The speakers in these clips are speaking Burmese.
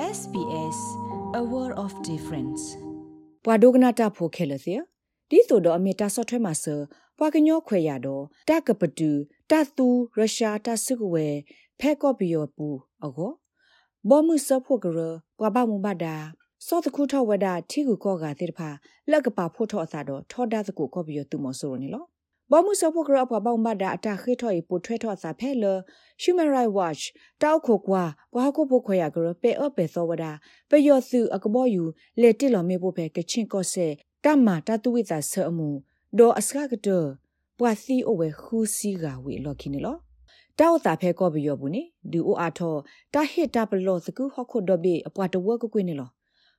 SBS a world of difference ပဝဒဂနာတာဖိုခဲလစီဒီဆိုတော့အမေတာဆော့ထွဲမှာဆပဝကညောခွေရတော့တကပတူတတူရုရှားတဆုကဝဲဖဲကော့ပီယောပူအကောဘောမှုဆဖို့ကရပဝဘမူဘဒါစောတခုထောဝဒထီကူကောကတိတဖာလက်ကပါဖို့ထောအစာတော့ထောဒတ်ကိုကော့ပီယောတူမဆိုရနေလော ဘောမှုဆဖို့ကရပဝဘောင်ဘဒါအတာခေထောပိုထွဲထောအစာဖဲလ Human Rights Watch တောက်ခိုကွာဘွားကိုဖို့ခွေရကရပေအပေသောဝဒပယောစုအကဘောယူလေတိလော်မေဖို့ဖဲကချင်းကော့ဆဲတမ္မာတတုဝိသဆအမှုဒေါ်အစကကတပွာစီအိုဝဲခူစီကဝေလော်ခိနေလောတောက်တာဖဲကော့ဘီယောဘူးနေဒူအိုအာထောတာဟစ်တာပလောစကူဟခုဒဘေအပွားတဝကကွေးနေလော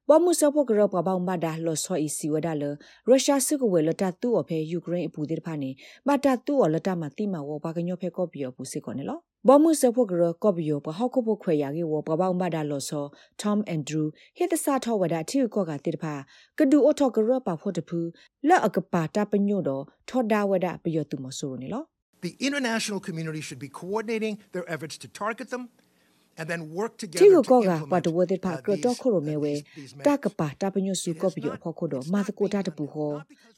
ဘောမှုစဖို့ကရပဘောင်မဒါလောဆောအီစီဝဒါလရုရှားစစ်ကဝဲလတတူအဖဲယူကရိန်းအပူတဲ့ဖာနေမတာတူအလတမတိမဝဘာကညောဖဲကော့ဘီယောဘူးစစ်ကောနေလောဘောမှုစဖို့ကရကော့ဘီယောပဟောက်ခုဖို့ခွေရကေဝပဘောင်မဒါလောဆော Tom Andrew ဟစ်တဆာထောဝဒါတီကောကတိတဖာကဒူအထောကရပဖို့တဖူလက်အကပါတာပညို့တော့ထောဒါဝဒါပယောတူမဆိုနေလော The international community should be coordinating their efforts to target them and then work တီ together ကို to ကောက implement ပတ်တဝတဲ့ဖာ uh, ကရတော့ these- ခိုရိုမဲဝဲ these- these တ measures. ကပါတပညုစုကောပီယောဖောက်ခိုတော့မာသကိုတတပူဟော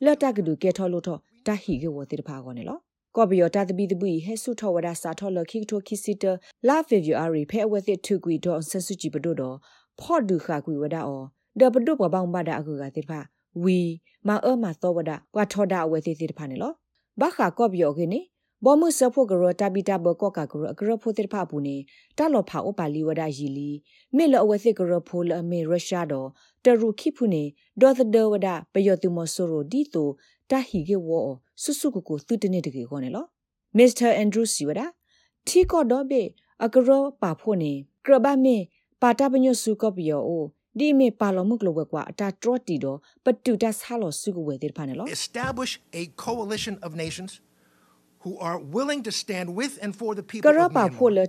လက်တကဒူကဲထောလို့တော့တဟီကေဝတဲ့ဖာကောနေလောကောပီယောတတပီတပူဟဲဆုထောဝဒစာထောလခိထိုခိစီတလာဖေဗူအာရီဖဲဝဲတဲ့ထုကွီတော့ဆဆူကြည့်ပဒိုတော့ဖော့ဒူခါကွီဝဒအောဒပဒုပဘောင်ဘဒအကူကတဲ့ဖာဝီမာအမသောဝဒကွာထောဒအဝဲတဲ့တဲ့ဖာနေလောဘာခါကောပီယောကိနေ ဘောမှုစဖို့ကရတဘီတဘကောကကရအကရဖို့တဲ့ဖာပူနေတာလော်ဖာဩပါလီဝဒယီလီမေလောအဝဲစစ်ကရဖိုလအမေရုရှားတော့တရူခိဖုနေဒေါ်သဒဝဒပယောတုမဆိုရိုဒီတိုတာဟီကေဝောဆုဆုကိုကိုသူတနေတကေခေါ်နေလောမစ္စတာအန်ဒရူးစီဝဒထီကောတော့ဘေအကရပါဖို့နေကရဘမေပါတာပညုစုကပယောအိုဒီမေပါလောမှုကလဝကွာအတာထရတီတော့ပတူတဆာလောစုကဝဲတဲ့ဖာနေလော establish a coalition of nations who are willing to stand with and for the က people ရ of ပါဖို့လ Myanmar.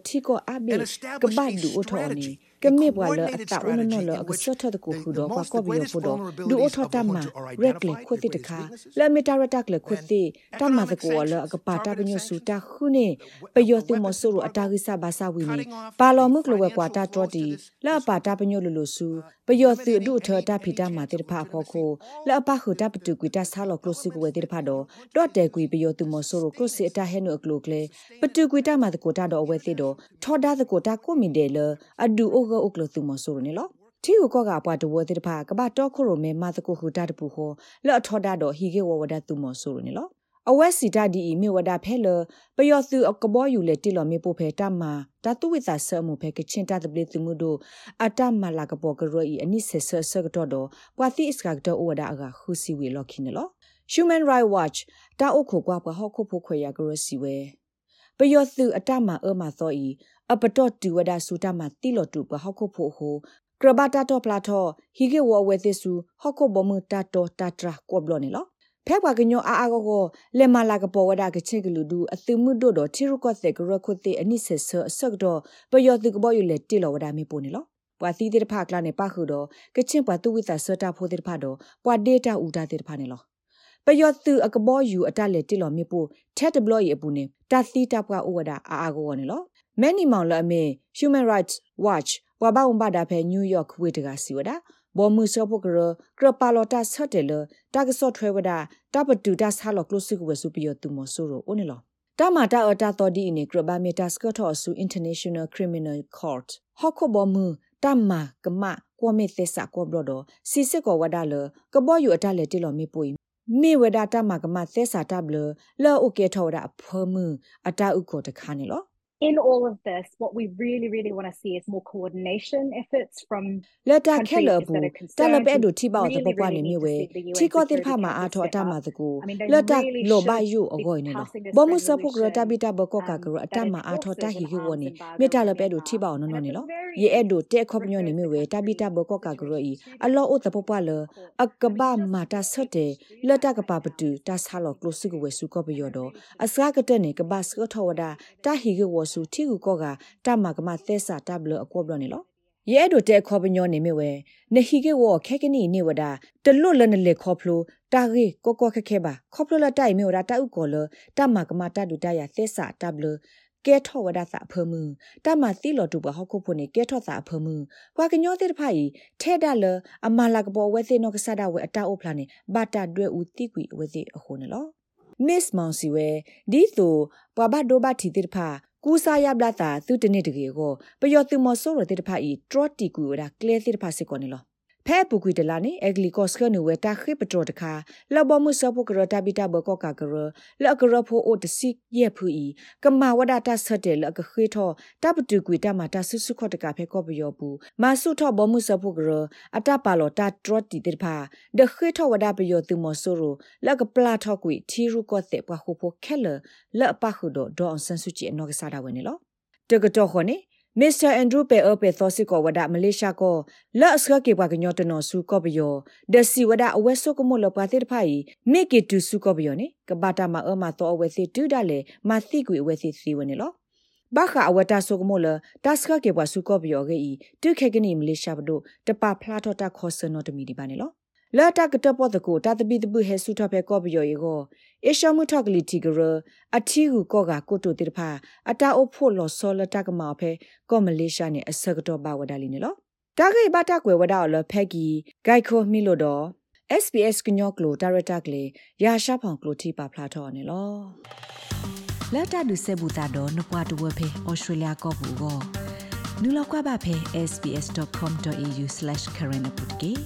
ထီ ကောအဘေ And က establish ဘ a ဒူအထော်နီ strategy, ကမေဘွာ a လအ coordinated တာဦးနော် strategy လ in အက which စထတကို the- ခု the တော့ most- ကော the ဘီယ greatest ဖို့တော့ vulnerabilities ဒူအ of ထော် the တမ junta are ရက်လေ identified, ခွတ်တိတ their ခါ greatest weaknesses. လက်မီတာရတက်လေခွတ်တိတမသကောလအကပါတာပညဆူတာခုနေပယောတုမဆူရအတာဂိစဘာစာဝီနီပါလောမှုကလဝကွာတာတော်တီလက်ပါတာပညလလဆူပယောတုဒုထတာဖီတာမာတိတဖာဖောခိုလက်ပါခုတာပတူကွီတာဆာလောကလစီကဝဲတိတဖာတော့တော့တဲကွီပယောတုမဆူရကလစီအတာဟဲနုအကလုကလေပတူကွီတာမာတကိုတာတော့အဝဲတိတော့ထောဒါတကိုတာကိုမီတယ်လအဒူအိုဂအိုကလတုမဆူရနေလောတီကိုကောကအပွားတဝတိတဖာကဘာတော့ခရိုမဲမသကိုဟူတာတပူဟောလော့ထောဒါတော့ဟီကေဝဝဒတုမဆူရနေလောအဝက်စီတာဒီအီမေဝဒဖဲလပယောစုအကဘောယူလေတိလောမေပိုဖဲတမတတုဝိသဆမှုဖဲကချင်းတတပလိသူမှုတို့အတမလာကဘောကရောဤအနိဆေဆဆကတော့တော့ပွာတိစကကတော့ဝဒအကခုစီဝေလော်ခိနလော Human Rights Watch တာအုတ်ခိုကွာဘဟောက်ခုဖို့ခွေရကရစီဝဲပယောစုအတမအမသောဤ အပတော့တူဝဒဆူတမတိလောတူဘဟောက်ခုဖို့ဟိုကရဘတာတော့ပလာတော့ဟီကေဝဝဲသစ်စုဟောက်ခုဘမတာတော့တာတရာကောဘလောနေလောဖဲကွာကညောအာအာကိုကိုလေမလာကပေါ်ဝဒကချေကလူဒူအသူမှုတို့တော့ချီရုကော့တဲ့ကရခုတဲ့အနိဆေဆအဆက်တော့ပယောသူကဘောယူလေတိလောဝဒမေပိုနေလောပွာသီတဲ့ဖာကလာနေပါခုတော့ကချင်းပွာသူဝိသဆတာဖိုတဲ့ဖာတော့ပွာဒေတာဥတာတဲ့ဖာနေလောပယောသူအကဘောယူအတက်လေတိလောမေပိုတက်တဘလော့ရအပူနေတာသီတာပွာဥဝဒအာအာကိုနေလော မဲနီမောင်လအမေ Human Rights Watch ဘွာဘဝမ်ဘာဒါဖဲ New York ဝေတကစီဝဒါဘောမှုစောဖို့ကရကရပါလော်တာဆတ်တယ်လတာကစော့ထွဲဝဒတပတူတာဆာလောကလုစုကဝစုပြီးတူမဆိုရိုအိုနေလောတမတာအတာတော်ဒီနေကရဘာမီတာစကထောဆူ International Criminal Court ဟော့ခုဘောမှုတမကမကွမေသစ္စကောဘလော်ဒစီစစ်ကောဝဒါလကဘောယူအတလေတိလောမေပွေမေဝဒတမကမသစ္စတာဘလလောအိုကေထောဒါအဖမှုအတာဥကိုတခါနေလော in all of this, what we really, really want to see is more coordination efforts from လက်တာခဲလ countries ဘူး that are တ concerned. လပဲ We ဒူထိပေါတဲ့ really, ပပနေ really မြ need ဝဲ to see the UN ထိကောတင်ဖ Security မှာအားထော Council အတ step မ up. တကူ I mean, they လက်တာ really လောဘ should ယူ be အကိုနေလော passing this ဘောမှုစပုကရတ resolution, ပိတဘကောကကရ um, အတ that မအားထောတ enforces ဟီ an ဟိဝ arms နေ embargo မေတ္တာလ on ပဲဒူ Myanmar. ထိပေါနော် And နော် it's နေ a လော very ယေအဲ့ဒူတဲ့ခေါပ horrific ညောနေမြဝဲတပိတ situation ဘကောကကရ to ဤ see အလောဥတ this ပပလ court. အ I က mean, ဘာ just မာတာ to ဆက်တဲ့ do လက်တ that ကပ right ပတူ now တဆာလောကလုစုကဝဲစုကပယောတော့ really အစကတဲ့နေကဘာစကထောဝဒတာဟီကဝဆူထီကူကောကတမကမသဲစာတဘလအကောဘလနေလောရဲဒိုတဲခေါပညောနေမြဝဲနဟီကေဝခဲကနီနေဝဒတလွတ်လနလေခေါဖလိုတာရီကောကောခခဲပါခေါဖလိုလတိုင်မြဝဒတာဥကောလတမကမတဒူတရသဲစာတဘလတကဲထောဝဒသဖမှုတမတိလောတူဘဟခုဖို့နေကဲထောသဖမှုဘွာကညောတဲ့ဖိုင်ထဲဒါလအမလာကဘောဝဲသိနောကဆဒဝဲအတာအိုဖလာနေဘာတာဒွဲဦးတိကွေဝဲသိအခုနေလော Miss Monsiwe ဒီဆိုပဝဘဒိုဘတီတိဖာ ကူစာယဘလာတာသူတနေ့တကေကိုပယောသူမဆိုရတိတဖာဤထရတီကူဝဒကလေတိတဖာစစ်ကောနေလော ဖဲပူကွေတလာနေအဂလီကော့စကနဝဲတာခိပတော်တခါလဘမှုစပုကရတာဘီတာဘကောကာကရလကရဖိုအိုတစီယေဖူဤကမဝဒတာဆတ်တယ်လကခေထောတပတူကွေတမတာဆုစုခော့တကဖဲကောပယောဘူးမာဆုထောဘမှုစပုကရအတပါလောတာထရတီတိဖာဒခေထောဝဒပယောသူမဆိုရလကပလာထောကွေထီရုကော့တဲ့ပခုဖိုခဲလလပခုဒဒေါန်ဆန်ဆုချီအနောကစားတာဝင်နော်တကတော့ခေါ်နေ မစ္စတာအန်ဒရူးပေအပေသောစစ်ကောဝဒမလေးရှားကိုလော့စကကေဘကညောတနောစုကောပယောဒစီဝဒအဝဲဆုကမလပါတိဖိုင်မေကေတူစုကောပယောနေကဘာတာမအမသောအဝဲစီတူဒလေမသိကွေအဝဲစီစီဝနေလောဘာခအဝတာဆုကမလတတ်စကကေဘစုကောပယောဂေဤတုခေကနီမလေးရှားဘဒိုတပဖလာတော့တာခောဆနောတမီဒီပါနေလော လာတာကတပေါ်တကိုတာတပိတပုဟဲဆုထဖဲကောပယောယေကိုအေရှမှုထကလီတီဂရအထီကူကောကကိုတိုတိတဖာအတာအိုဖို့လောဆောလတကမောဖဲကောမလေးရှားနဲ့အစကတော့ပါဝဒါလီနေလောတာဂိဘတာကွယ်ဝဒါလောဖဲကီဂိုက်ခိုမီလိုတော့ SPS ကညောကလိုဒါရတာကလေးရာရှာဖောင်ကလိုတီပါဖလာတော့နေလောလက်တာဒုဆေဘူတာတော့နပွားတဝဖေဩစတြေးလျကောဘူကိုနူလောက်ကွာပါဖေ sbs.com.au/current update